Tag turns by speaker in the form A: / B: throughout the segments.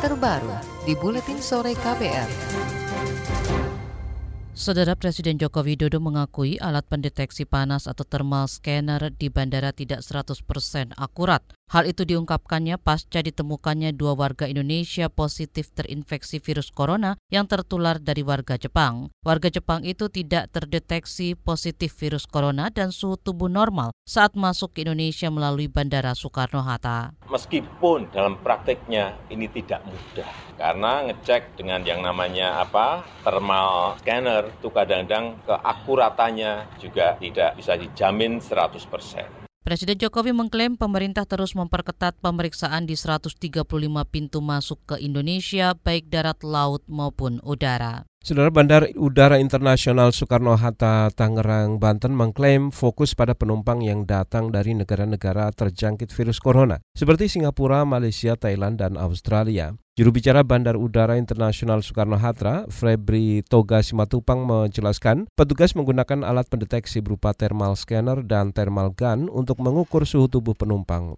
A: terbaru di Buletin Sore KPR.
B: Saudara Presiden Joko Widodo mengakui alat pendeteksi panas atau thermal scanner di bandara tidak 100% akurat. Hal itu diungkapkannya pasca ditemukannya dua warga Indonesia positif terinfeksi virus corona yang tertular dari warga Jepang. Warga Jepang itu tidak terdeteksi positif virus corona dan suhu tubuh normal saat masuk ke Indonesia melalui Bandara Soekarno-Hatta.
C: Meskipun dalam prakteknya ini tidak mudah, karena ngecek dengan yang namanya apa thermal scanner itu kadang-kadang keakuratannya juga tidak bisa dijamin 100 persen.
B: Presiden Jokowi mengklaim pemerintah terus memperketat pemeriksaan di 135 pintu masuk ke Indonesia, baik darat, laut maupun udara.
D: Saudara Bandar Udara Internasional Soekarno-Hatta Tangerang, Banten mengklaim fokus pada penumpang yang datang dari negara-negara terjangkit virus corona, seperti Singapura, Malaysia, Thailand, dan Australia. Juru bicara Bandar Udara Internasional Soekarno-Hatta, Febri Toga Simatupang menjelaskan, petugas menggunakan alat pendeteksi berupa thermal scanner dan thermal gun untuk mengukur suhu tubuh penumpang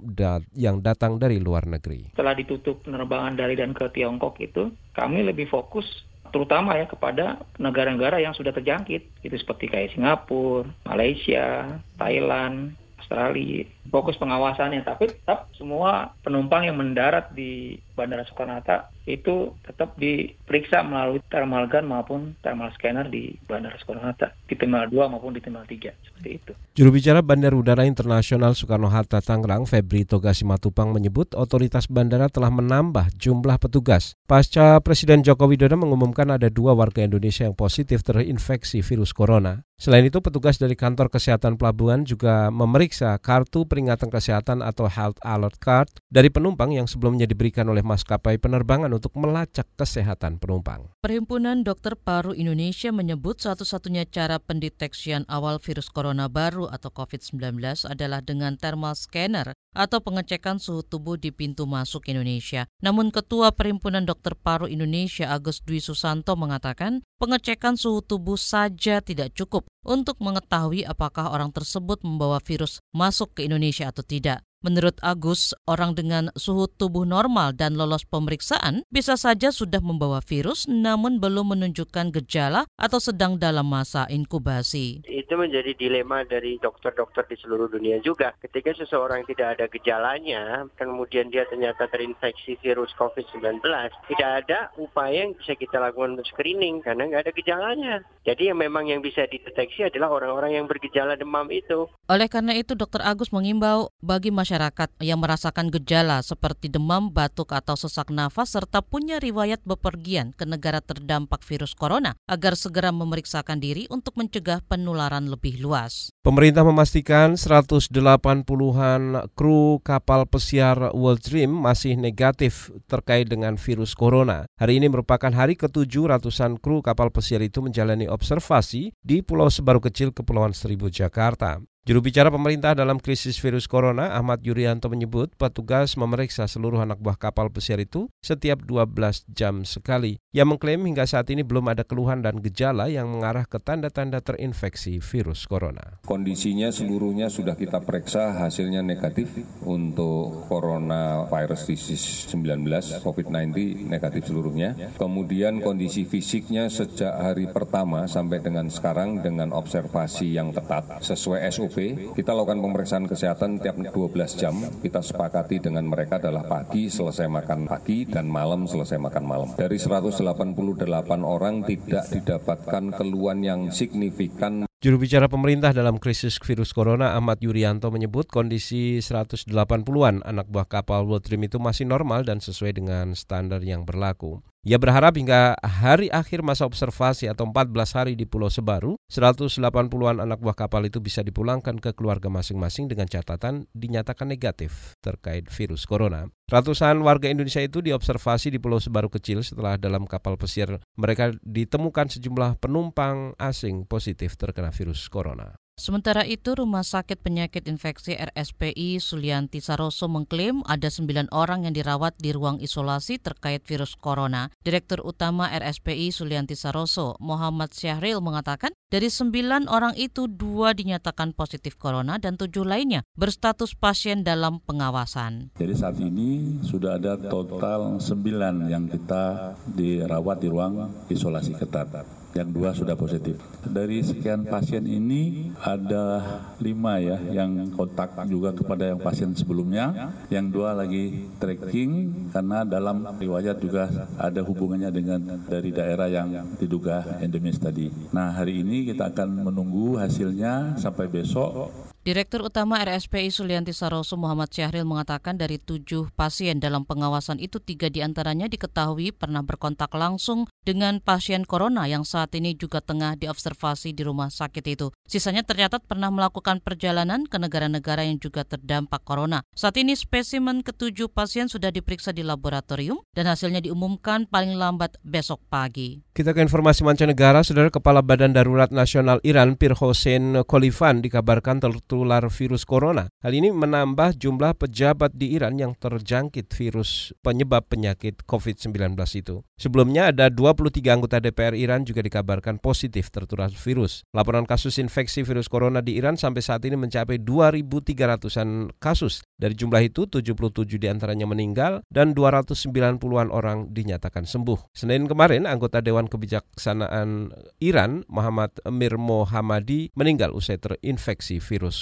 D: yang datang dari luar negeri.
E: Setelah ditutup penerbangan dari dan ke Tiongkok itu, kami lebih fokus terutama ya kepada negara-negara yang sudah terjangkit itu seperti kayak Singapura, Malaysia, Thailand, Australia. Fokus pengawasannya tapi tetap semua penumpang yang mendarat di Bandara Soekarno-Hatta itu tetap diperiksa melalui thermal gun maupun thermal scanner di Bandara Soekarno-Hatta di Terminal 2 maupun di Terminal 3 seperti itu.
D: Juru bicara Bandara Udara Internasional Soekarno-Hatta Tangerang Febri Togasi Matupang menyebut otoritas bandara telah menambah jumlah petugas. Pasca Presiden Joko Widodo mengumumkan ada dua warga Indonesia yang positif terinfeksi virus corona. Selain itu, petugas dari kantor kesehatan pelabuhan juga memeriksa kartu peringatan kesehatan atau Health Alert Card dari penumpang yang sebelumnya diberikan oleh maskapai penerbangan untuk melacak kesehatan penumpang.
B: Perhimpunan Dokter Paru Indonesia menyebut satu-satunya cara pendeteksian awal virus corona baru atau COVID-19 adalah dengan thermal scanner atau pengecekan suhu tubuh di pintu masuk Indonesia. Namun Ketua Perhimpunan Dokter Paru Indonesia Agus Dwi Susanto mengatakan pengecekan suhu tubuh saja tidak cukup untuk mengetahui apakah orang tersebut membawa virus masuk ke Indonesia atau tidak. Menurut Agus, orang dengan suhu tubuh normal dan lolos pemeriksaan bisa saja sudah membawa virus namun belum menunjukkan gejala atau sedang dalam masa inkubasi.
F: Itu menjadi dilema dari dokter-dokter di seluruh dunia juga. Ketika seseorang tidak ada gejalanya, kemudian dia ternyata terinfeksi virus COVID-19, tidak ada upaya yang bisa kita lakukan untuk screening karena nggak ada gejalanya. Jadi yang memang yang bisa dideteksi adalah orang-orang yang bergejala demam itu.
B: Oleh karena itu, Dokter Agus mengimbau bagi masyarakat masyarakat yang merasakan gejala seperti demam, batuk, atau sesak nafas serta punya riwayat bepergian ke negara terdampak virus corona agar segera memeriksakan diri untuk mencegah penularan lebih luas.
D: Pemerintah memastikan 180-an kru kapal pesiar World Dream masih negatif terkait dengan virus corona. Hari ini merupakan hari ketujuh ratusan kru kapal pesiar itu menjalani observasi di Pulau Sebaru Kecil, Kepulauan Seribu, Jakarta. Juru bicara pemerintah dalam krisis virus corona, Ahmad Yuryanto menyebut petugas memeriksa seluruh anak buah kapal pesiar itu setiap 12 jam sekali. Ia mengklaim hingga saat ini belum ada keluhan dan gejala yang mengarah ke tanda-tanda terinfeksi virus corona.
G: Kondisinya seluruhnya sudah kita periksa hasilnya negatif untuk coronavirus disease 19 COVID-19 negatif seluruhnya. Kemudian kondisi fisiknya sejak hari pertama sampai dengan sekarang dengan observasi yang ketat sesuai SOP SOP, kita lakukan pemeriksaan kesehatan tiap 12 jam. Kita sepakati dengan mereka adalah pagi selesai makan pagi dan malam selesai makan malam. Dari 188 orang tidak didapatkan keluhan yang signifikan
D: Juru bicara pemerintah dalam krisis virus corona Ahmad Yuryanto menyebut kondisi 180-an anak buah kapal World Dream itu masih normal dan sesuai dengan standar yang berlaku. Ia berharap hingga hari akhir masa observasi atau 14 hari di Pulau Sebaru, 180-an anak buah kapal itu bisa dipulangkan ke keluarga masing-masing dengan catatan dinyatakan negatif terkait virus corona. Ratusan warga Indonesia itu diobservasi di Pulau Sebaru kecil setelah dalam kapal pesiar mereka ditemukan sejumlah penumpang asing positif terkena virus corona.
B: Sementara itu, Rumah Sakit Penyakit Infeksi RSPI Sulianti Saroso mengklaim ada sembilan orang yang dirawat di ruang isolasi terkait virus corona. Direktur Utama RSPI Sulianti Saroso, Muhammad Syahril mengatakan, dari sembilan orang itu dua dinyatakan positif corona dan tujuh lainnya berstatus pasien dalam pengawasan.
H: Jadi saat ini sudah ada total sembilan yang kita dirawat di ruang isolasi ketat yang dua sudah positif. Dari sekian pasien ini ada lima ya yang kontak juga kepada yang pasien sebelumnya, yang dua lagi tracking karena dalam riwayat juga ada hubungannya dengan dari daerah yang diduga endemis tadi. Nah hari ini kita akan menunggu hasilnya sampai besok
B: Direktur Utama RSPI Sulianti Saroso Muhammad Syahril mengatakan dari tujuh pasien dalam pengawasan itu tiga di antaranya diketahui pernah berkontak langsung dengan pasien corona yang saat ini juga tengah diobservasi di rumah sakit itu. Sisanya tercatat pernah melakukan perjalanan ke negara-negara yang juga terdampak corona. Saat ini spesimen ketujuh pasien sudah diperiksa di laboratorium dan hasilnya diumumkan paling lambat besok pagi.
D: Kita ke informasi mancanegara, Saudara Kepala Badan Darurat Nasional Iran Pir Hossein Khalifan dikabarkan ter tertular virus corona. Hal ini menambah jumlah pejabat di Iran yang terjangkit virus penyebab penyakit COVID-19 itu. Sebelumnya ada 23 anggota DPR Iran juga dikabarkan positif tertular virus. Laporan kasus infeksi virus corona di Iran sampai saat ini mencapai 2.300-an kasus. Dari jumlah itu, 77 di antaranya meninggal dan 290-an orang dinyatakan sembuh. Senin kemarin, anggota Dewan Kebijaksanaan Iran, Muhammad Mir Mohammadi, meninggal usai terinfeksi virus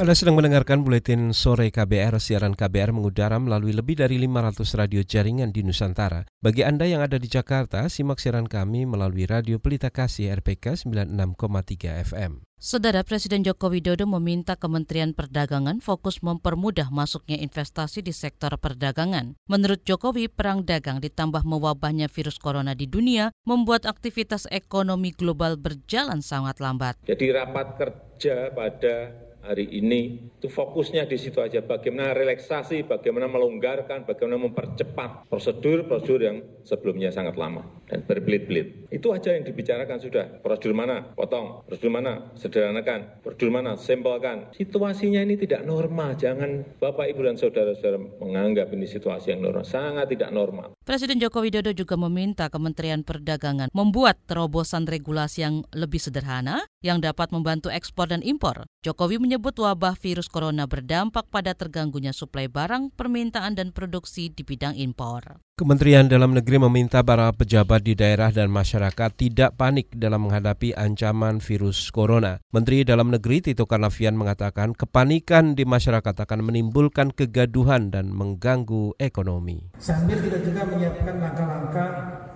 D: Anda sedang mendengarkan buletin sore KBR. Siaran KBR mengudara melalui lebih dari 500 radio jaringan di Nusantara. Bagi Anda yang ada di Jakarta, simak siaran kami melalui Radio Pelita Kasih RPK 96,3 FM.
B: Saudara Presiden Joko Widodo meminta Kementerian Perdagangan fokus mempermudah masuknya investasi di sektor perdagangan. Menurut Jokowi, perang dagang ditambah mewabahnya virus corona di dunia membuat aktivitas ekonomi global berjalan sangat lambat.
C: Jadi rapat kerja pada hari ini itu fokusnya di situ aja bagaimana relaksasi, bagaimana melonggarkan, bagaimana mempercepat prosedur-prosedur yang sebelumnya sangat lama dan berbelit-belit. Itu aja yang dibicarakan sudah. Prosedur mana? Potong. Prosedur mana? Sederhanakan. Prosedur mana? Simpelkan. Situasinya ini tidak normal. Jangan Bapak, Ibu, dan Saudara-saudara menganggap ini situasi yang normal. Sangat tidak normal.
B: Presiden Joko Widodo juga meminta Kementerian Perdagangan membuat terobosan regulasi yang lebih sederhana yang dapat membantu ekspor dan impor. Jokowi menyebut wabah virus corona berdampak pada terganggunya suplai barang, permintaan, dan produksi di bidang impor.
D: Kementerian Dalam Negeri meminta para pejabat di daerah dan masyarakat tidak panik dalam menghadapi ancaman virus corona. Menteri Dalam Negeri Tito Karnavian mengatakan kepanikan di masyarakat akan menimbulkan kegaduhan dan mengganggu ekonomi.
I: Sambil kita juga menyiapkan langkah-langkah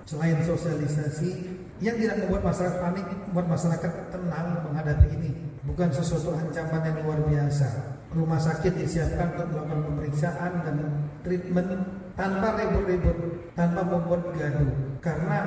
I: selain sosialisasi yang tidak membuat masyarakat panik, membuat masyarakat tenang menghadapi ini. Bukan sesuatu ancaman yang luar biasa. Rumah sakit disiapkan untuk melakukan pemeriksaan dan treatment tanpa ribut-ribut, tanpa membuat gaduh. Karena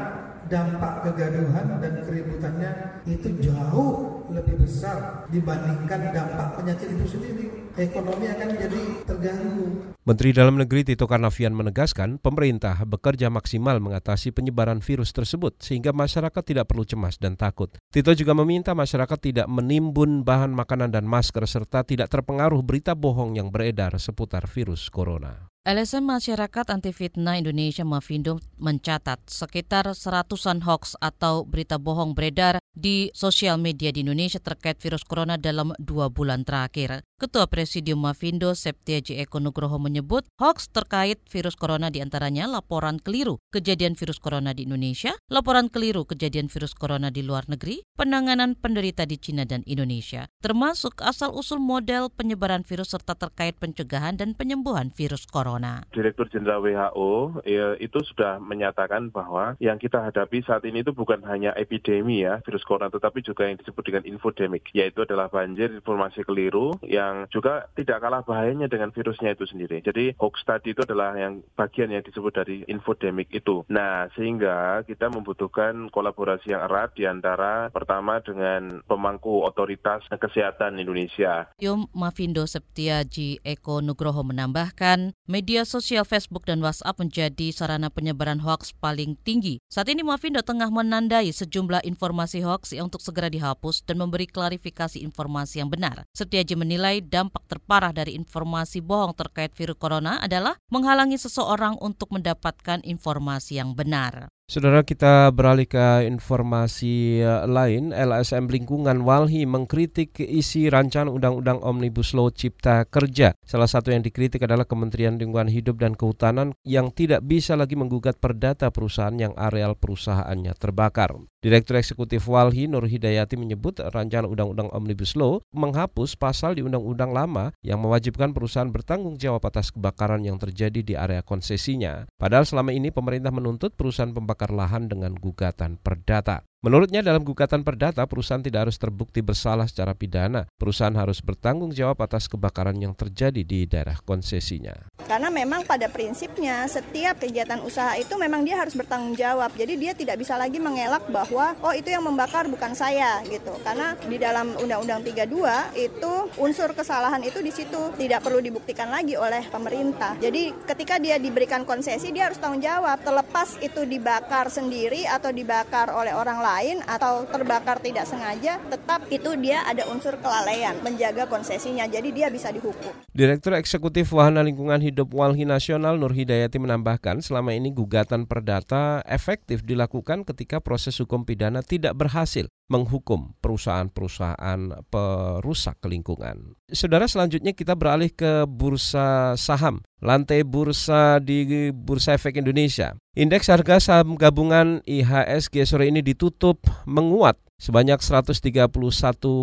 I: dampak kegaduhan dan keributannya itu jauh lebih besar dibandingkan dampak penyakit itu sendiri. Ekonomi akan jadi terganggu.
D: Menteri Dalam Negeri Tito Karnavian menegaskan pemerintah bekerja maksimal mengatasi penyebaran virus tersebut sehingga masyarakat tidak perlu cemas dan takut. Tito juga meminta masyarakat tidak menimbun bahan makanan dan masker serta tidak terpengaruh berita bohong yang beredar seputar virus corona.
B: LSM Masyarakat Anti Fitnah Indonesia Mafindo mencatat sekitar seratusan hoax atau berita bohong beredar di sosial media di Indonesia terkait virus corona dalam dua bulan terakhir. Ketua Presidium Mafindo Septiaji Eko Nugroho menyebut hoax terkait virus corona di antaranya laporan keliru kejadian virus corona di Indonesia, laporan keliru kejadian virus corona di luar negeri, penanganan penderita di Cina dan Indonesia, termasuk asal-usul model penyebaran virus serta terkait pencegahan dan penyembuhan virus corona. Corona.
J: Direktur Jenderal WHO ya, itu sudah menyatakan bahwa yang kita hadapi saat ini itu bukan hanya epidemi ya virus corona, tetapi juga yang disebut dengan infodemic, yaitu adalah banjir informasi keliru yang juga tidak kalah bahayanya dengan virusnya itu sendiri. Jadi hoax tadi itu adalah yang bagian yang disebut dari infodemic itu. Nah, sehingga kita membutuhkan kolaborasi yang erat di antara pertama dengan pemangku otoritas kesehatan Indonesia.
B: Yum Mavindo Septiaji Eko Nugroho menambahkan, media sosial Facebook dan WhatsApp menjadi sarana penyebaran hoax paling tinggi. Saat ini Mavindo tengah menandai sejumlah informasi hoax yang untuk segera dihapus dan memberi klarifikasi informasi yang benar. Setiaji menilai dampak terparah dari informasi bohong terkait virus corona adalah menghalangi seseorang untuk mendapatkan informasi yang benar.
D: Saudara kita beralih ke informasi eh, lain, LSM Lingkungan Walhi mengkritik isi rancangan Undang-Undang Omnibus Law Cipta Kerja. Salah satu yang dikritik adalah Kementerian Lingkungan Hidup dan Kehutanan yang tidak bisa lagi menggugat perdata perusahaan yang areal perusahaannya terbakar. Direktur Eksekutif Walhi Nur Hidayati menyebut rancangan Undang-Undang Omnibus Law menghapus pasal di Undang-Undang lama yang mewajibkan perusahaan bertanggung jawab atas kebakaran yang terjadi di area konsesinya. Padahal selama ini pemerintah menuntut perusahaan pembakar lahan dengan gugatan perdata. Menurutnya dalam gugatan perdata perusahaan tidak harus terbukti bersalah secara pidana. Perusahaan harus bertanggung jawab atas kebakaran yang terjadi di daerah konsesinya.
K: Karena memang pada prinsipnya setiap kegiatan usaha itu memang dia harus bertanggung jawab. Jadi dia tidak bisa lagi mengelak bahwa oh itu yang membakar bukan saya gitu. Karena di dalam Undang-Undang 32 itu unsur kesalahan itu di situ tidak perlu dibuktikan lagi oleh pemerintah. Jadi ketika dia diberikan konsesi dia harus tanggung jawab terlepas itu dibakar sendiri atau dibakar oleh orang lain lain atau terbakar tidak sengaja, tetap itu dia ada unsur kelalaian menjaga konsesinya. Jadi dia bisa dihukum.
D: Direktur Eksekutif Wahana Lingkungan Hidup Walhi Nasional Nur Hidayati menambahkan selama ini gugatan perdata efektif dilakukan ketika proses hukum pidana tidak berhasil menghukum perusahaan-perusahaan perusak lingkungan. Saudara selanjutnya kita beralih ke bursa saham. Lantai bursa di Bursa Efek Indonesia. Indeks harga saham gabungan IHSG sore ini ditutup menguat sebanyak 131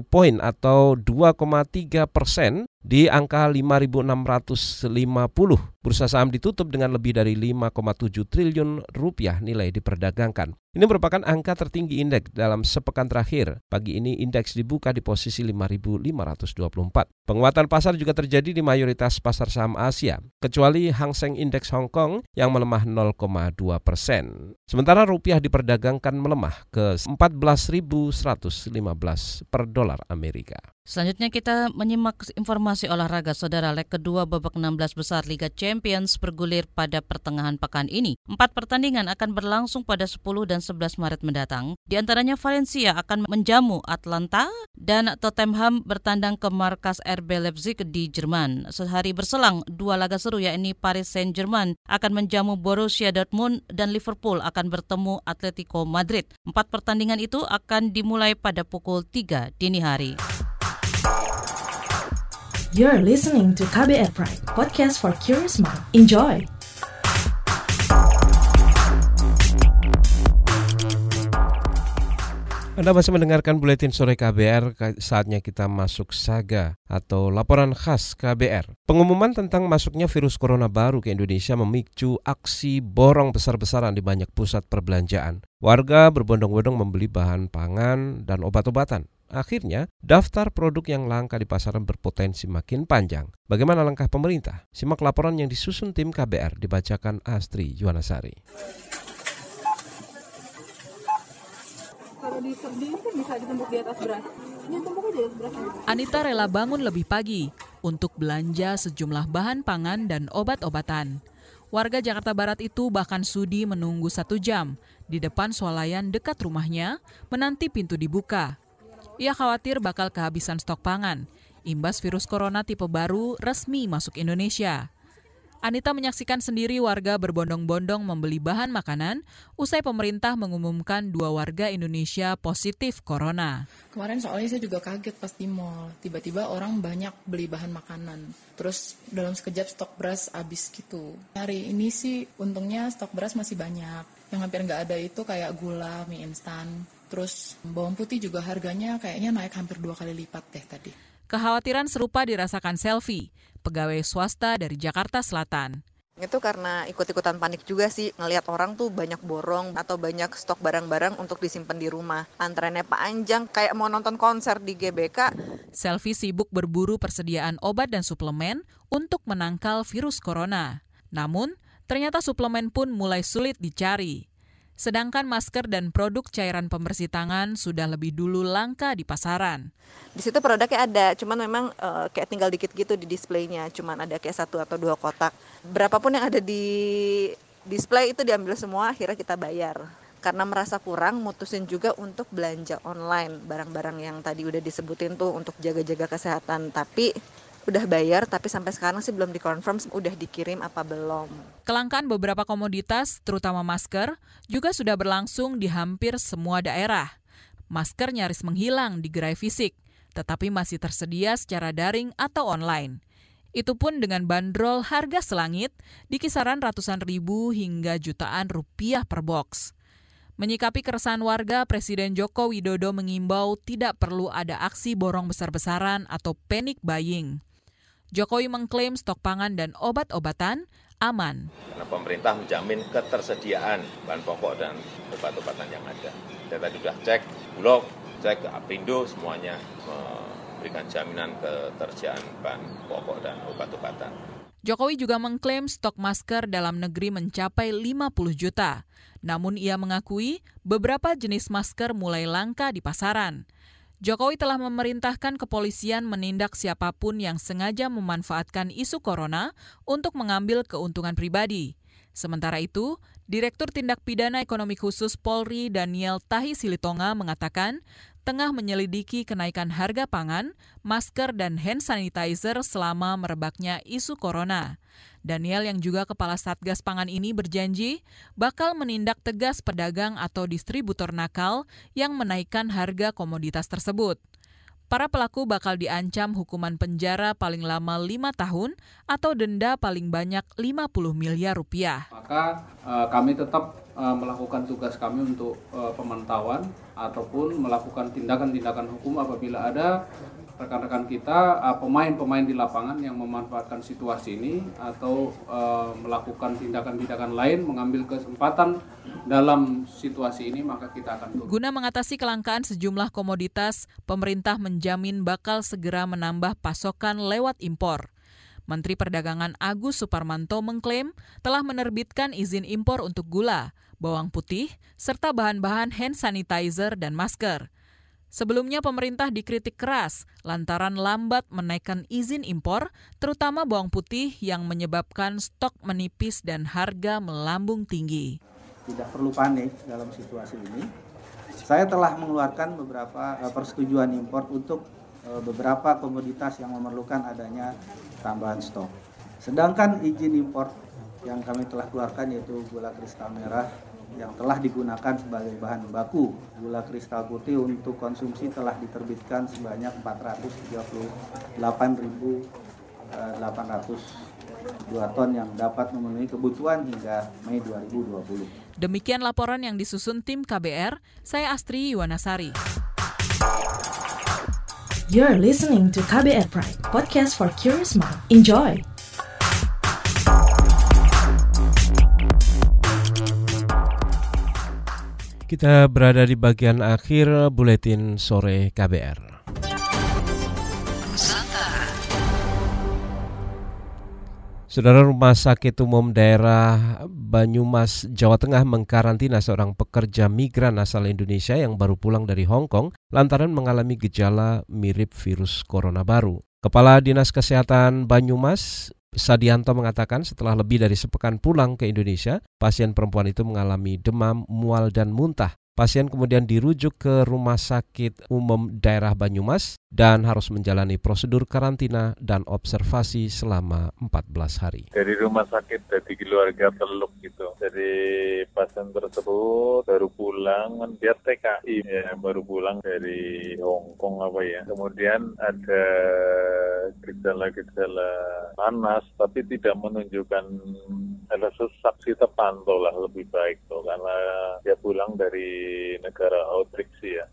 D: poin atau 2,3 persen di angka 5.650. Bursa saham ditutup dengan lebih dari 5,7 triliun rupiah nilai diperdagangkan. Ini merupakan angka tertinggi indeks dalam sepekan terakhir. Pagi ini indeks dibuka di posisi 5.524. Penguatan pasar juga terjadi di mayoritas pasar saham Asia, kecuali Hang Seng Indeks Hong Kong yang melemah 0,2 persen. Sementara rupiah diperdagangkan melemah ke 14.115 per dolar Amerika.
B: Selanjutnya kita menyimak informasi olahraga saudara leg kedua babak 16 besar Liga Champions bergulir pada pertengahan pekan ini. Empat pertandingan akan berlangsung pada 10 dan 11 Maret mendatang. Di antaranya Valencia akan menjamu Atlanta dan Tottenham bertandang ke markas RB Leipzig di Jerman. Sehari berselang, dua laga seru yakni Paris Saint-Germain akan menjamu Borussia Dortmund dan Liverpool akan bertemu Atletico Madrid. Empat pertandingan itu akan dimulai pada pukul 3 dini hari.
L: You're listening to KBR Pride, podcast for curious mind. Enjoy!
D: Anda masih mendengarkan Buletin Sore KBR, saatnya kita masuk saga atau laporan khas KBR. Pengumuman tentang masuknya virus corona baru ke Indonesia memicu aksi borong besar-besaran di banyak pusat perbelanjaan. Warga berbondong-bondong membeli bahan pangan dan obat-obatan. Akhirnya, daftar produk yang langka di pasaran berpotensi makin panjang. Bagaimana langkah pemerintah? Simak laporan yang disusun tim KBR dibacakan Astri Yuwanasari.
M: Kalau di kan bisa ditumpuk di atas beras. Ini tumpuk aja beras.
N: Anita rela bangun lebih pagi untuk belanja sejumlah bahan pangan dan obat-obatan. Warga Jakarta Barat itu bahkan sudi menunggu satu jam di depan swalayan dekat rumahnya menanti pintu dibuka. Ia khawatir bakal kehabisan stok pangan. Imbas virus corona tipe baru resmi masuk Indonesia. Anita menyaksikan sendiri warga berbondong-bondong membeli bahan makanan usai pemerintah mengumumkan dua warga Indonesia positif corona.
O: Kemarin soalnya saya juga kaget pas di mall, tiba-tiba orang banyak beli bahan makanan. Terus dalam sekejap stok beras habis gitu. Hari ini sih untungnya stok beras masih banyak. Yang hampir nggak ada itu kayak gula, mie instan, Terus bawang putih juga harganya kayaknya naik hampir dua kali lipat deh tadi.
N: Kekhawatiran serupa dirasakan Selfie, pegawai swasta dari Jakarta Selatan.
P: Itu karena ikut-ikutan panik juga sih, ngelihat orang tuh banyak borong atau banyak stok barang-barang untuk disimpan di rumah. Antreannya panjang, kayak mau nonton konser di GBK.
N: Selfie sibuk berburu persediaan obat dan suplemen untuk menangkal virus corona. Namun, ternyata suplemen pun mulai sulit dicari. Sedangkan masker dan produk cairan pembersih tangan sudah lebih dulu langka di pasaran.
P: Di situ produknya ada, cuman memang uh, kayak tinggal dikit gitu di displaynya, cuman ada kayak satu atau dua kotak. Berapapun yang ada di display itu diambil semua, akhirnya kita bayar. Karena merasa kurang, mutusin juga untuk belanja online barang-barang yang tadi udah disebutin tuh untuk jaga-jaga kesehatan. Tapi udah bayar tapi sampai sekarang sih belum dikonfirm udah dikirim apa belum.
N: Kelangkaan beberapa komoditas, terutama masker, juga sudah berlangsung di hampir semua daerah. Masker nyaris menghilang di gerai fisik, tetapi masih tersedia secara daring atau online. Itu pun dengan bandrol harga selangit di kisaran ratusan ribu hingga jutaan rupiah per box. Menyikapi keresahan warga, Presiden Joko Widodo mengimbau tidak perlu ada aksi borong besar-besaran atau panic buying. Jokowi mengklaim stok pangan dan obat-obatan aman.
C: Karena pemerintah menjamin ketersediaan bahan pokok dan obat-obatan yang ada. Saya tadi sudah cek Bulog, cek ke Apindo, semuanya memberikan jaminan ketersediaan bahan pokok dan obat-obatan.
N: Jokowi juga mengklaim stok masker dalam negeri mencapai 50 juta. Namun ia mengakui beberapa jenis masker mulai langka di pasaran. Jokowi telah memerintahkan kepolisian menindak siapa pun yang sengaja memanfaatkan isu corona untuk mengambil keuntungan pribadi. Sementara itu, Direktur Tindak Pidana Ekonomi Khusus Polri Daniel Tahi Silitonga mengatakan tengah menyelidiki kenaikan harga pangan, masker, dan hand sanitizer selama merebaknya isu corona. Daniel yang juga kepala Satgas Pangan ini berjanji bakal menindak tegas pedagang atau distributor nakal yang menaikkan harga komoditas tersebut. Para pelaku bakal diancam hukuman penjara paling lama lima tahun atau denda paling banyak 50 miliar rupiah.
Q: Maka uh, kami tetap uh, melakukan tugas kami untuk uh, pemantauan ataupun melakukan tindakan-tindakan hukum apabila ada rekan-rekan kita uh, pemain-pemain di lapangan yang memanfaatkan situasi ini atau uh, melakukan tindakan-tindakan lain mengambil kesempatan dalam situasi ini maka kita akan
N: turun. Guna mengatasi kelangkaan sejumlah komoditas, pemerintah menjamin bakal segera menambah pasokan lewat impor. Menteri Perdagangan Agus Suparmanto mengklaim telah menerbitkan izin impor untuk gula, bawang putih, serta bahan-bahan hand sanitizer dan masker. Sebelumnya pemerintah dikritik keras lantaran lambat menaikkan izin impor, terutama bawang putih yang menyebabkan stok menipis dan harga melambung tinggi.
R: Tidak perlu panik dalam situasi ini. Saya telah mengeluarkan beberapa eh, persetujuan impor untuk beberapa komoditas yang memerlukan adanya tambahan stok. Sedangkan izin impor yang kami telah keluarkan yaitu gula kristal merah, yang telah digunakan sebagai bahan baku gula kristal putih untuk konsumsi telah diterbitkan sebanyak 438.802 eh, ton yang dapat memenuhi kebutuhan hingga Mei 2020.
N: Demikian laporan yang disusun tim KBR, saya Astri Yuwanasari.
L: You're listening to KBR Pride, podcast for curious mind. Enjoy!
D: Kita berada di bagian akhir buletin sore KBR. Saudara Rumah Sakit Umum Daerah Banyumas, Jawa Tengah mengkarantina seorang pekerja migran asal Indonesia yang baru pulang dari Hong Kong lantaran mengalami gejala mirip virus corona baru. Kepala Dinas Kesehatan Banyumas, Sadianto mengatakan setelah lebih dari sepekan pulang ke Indonesia, pasien perempuan itu mengalami demam, mual, dan muntah. Pasien kemudian dirujuk ke Rumah Sakit Umum Daerah Banyumas dan harus menjalani prosedur karantina dan observasi selama 14 hari.
S: Dari rumah sakit dari keluarga teluk gitu. Dari pasien tersebut baru pulang kan dia TKI ya, baru pulang dari Hong Kong apa ya. Kemudian ada gejala-gejala panas tapi tidak menunjukkan ada sesak sih terpantau lah lebih baik tuh karena dia pulang dari negara outreach ya.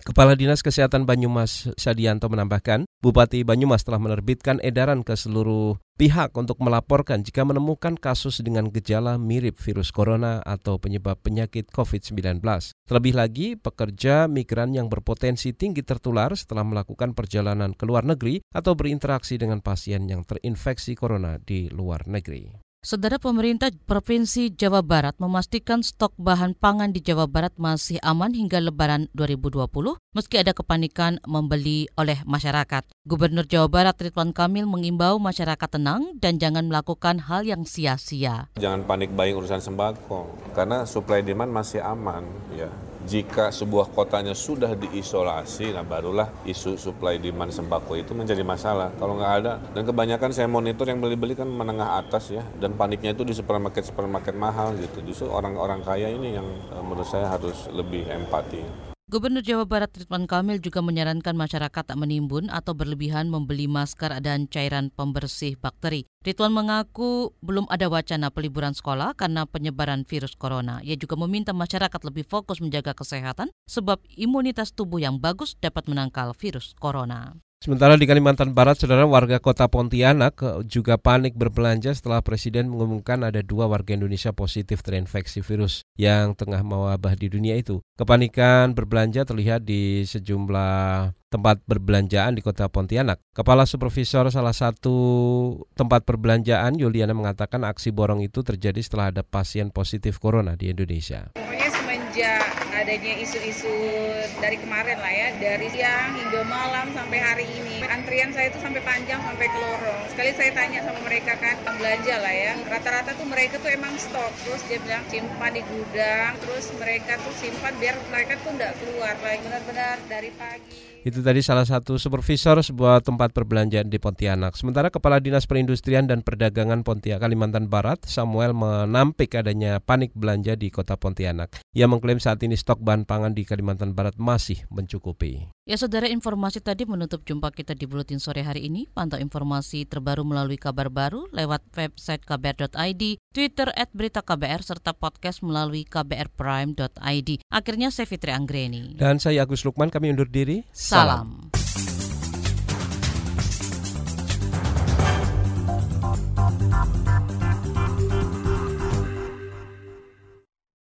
D: Kepala Dinas Kesehatan Banyumas Sadianto menambahkan, Bupati Banyumas telah menerbitkan edaran ke seluruh pihak untuk melaporkan jika menemukan kasus dengan gejala mirip virus corona atau penyebab penyakit COVID-19. Terlebih lagi, pekerja migran yang berpotensi tinggi tertular setelah melakukan perjalanan ke luar negeri atau berinteraksi dengan pasien yang terinfeksi corona di luar negeri.
B: Saudara pemerintah Provinsi Jawa Barat memastikan stok bahan pangan di Jawa Barat masih aman hingga lebaran 2020 meski ada kepanikan membeli oleh masyarakat. Gubernur Jawa Barat Ridwan Kamil mengimbau masyarakat tenang dan jangan melakukan hal yang sia-sia.
T: Jangan panik buying urusan sembako karena supply demand masih aman ya jika sebuah kotanya sudah diisolasi, nah barulah isu supply demand sembako itu menjadi masalah. Kalau nggak ada, dan kebanyakan saya monitor yang beli-beli kan menengah atas ya, dan paniknya itu di supermarket supermarket mahal gitu. Justru orang-orang kaya ini yang eh, menurut saya harus lebih empati.
B: Gubernur Jawa Barat Ridwan Kamil juga menyarankan masyarakat tak menimbun atau berlebihan membeli masker dan cairan pembersih bakteri. Ridwan mengaku belum ada wacana peliburan sekolah karena penyebaran virus corona. Ia juga meminta masyarakat lebih fokus menjaga kesehatan sebab imunitas tubuh yang bagus dapat menangkal virus corona.
D: Sementara di Kalimantan Barat, saudara warga kota Pontianak juga panik berbelanja setelah Presiden mengumumkan ada dua warga Indonesia positif terinfeksi virus yang tengah mewabah di dunia itu. Kepanikan berbelanja terlihat di sejumlah tempat berbelanjaan di kota Pontianak. Kepala Supervisor salah satu tempat perbelanjaan, Yuliana mengatakan aksi borong itu terjadi setelah ada pasien positif corona di Indonesia.
U: Adanya isu-isu dari kemarin lah ya, dari siang hingga malam sampai hari ini. Antrian saya itu sampai panjang sampai ke lorong. Sekali saya tanya sama mereka kan, belanja lah ya. Rata-rata tuh mereka tuh emang stok. Terus dia bilang simpan di gudang, terus mereka tuh simpan biar mereka tuh nggak keluar lagi. Benar-benar dari pagi.
D: Itu tadi salah satu supervisor sebuah tempat perbelanjaan di Pontianak. Sementara Kepala Dinas Perindustrian dan Perdagangan Pontianak Kalimantan Barat, Samuel menampik adanya panik belanja di kota Pontianak. Ia mengklaim saat ini stok bahan pangan di Kalimantan Barat masih mencukupi.
B: Ya saudara informasi tadi menutup jumpa kita di Buletin Sore hari ini. Pantau informasi terbaru melalui kabar baru lewat website kbr.id, Twitter at berita KBR, serta podcast melalui kbrprime.id. Akhirnya saya Fitri Anggreni.
D: Dan saya Agus Lukman, kami undur diri.
B: Salam.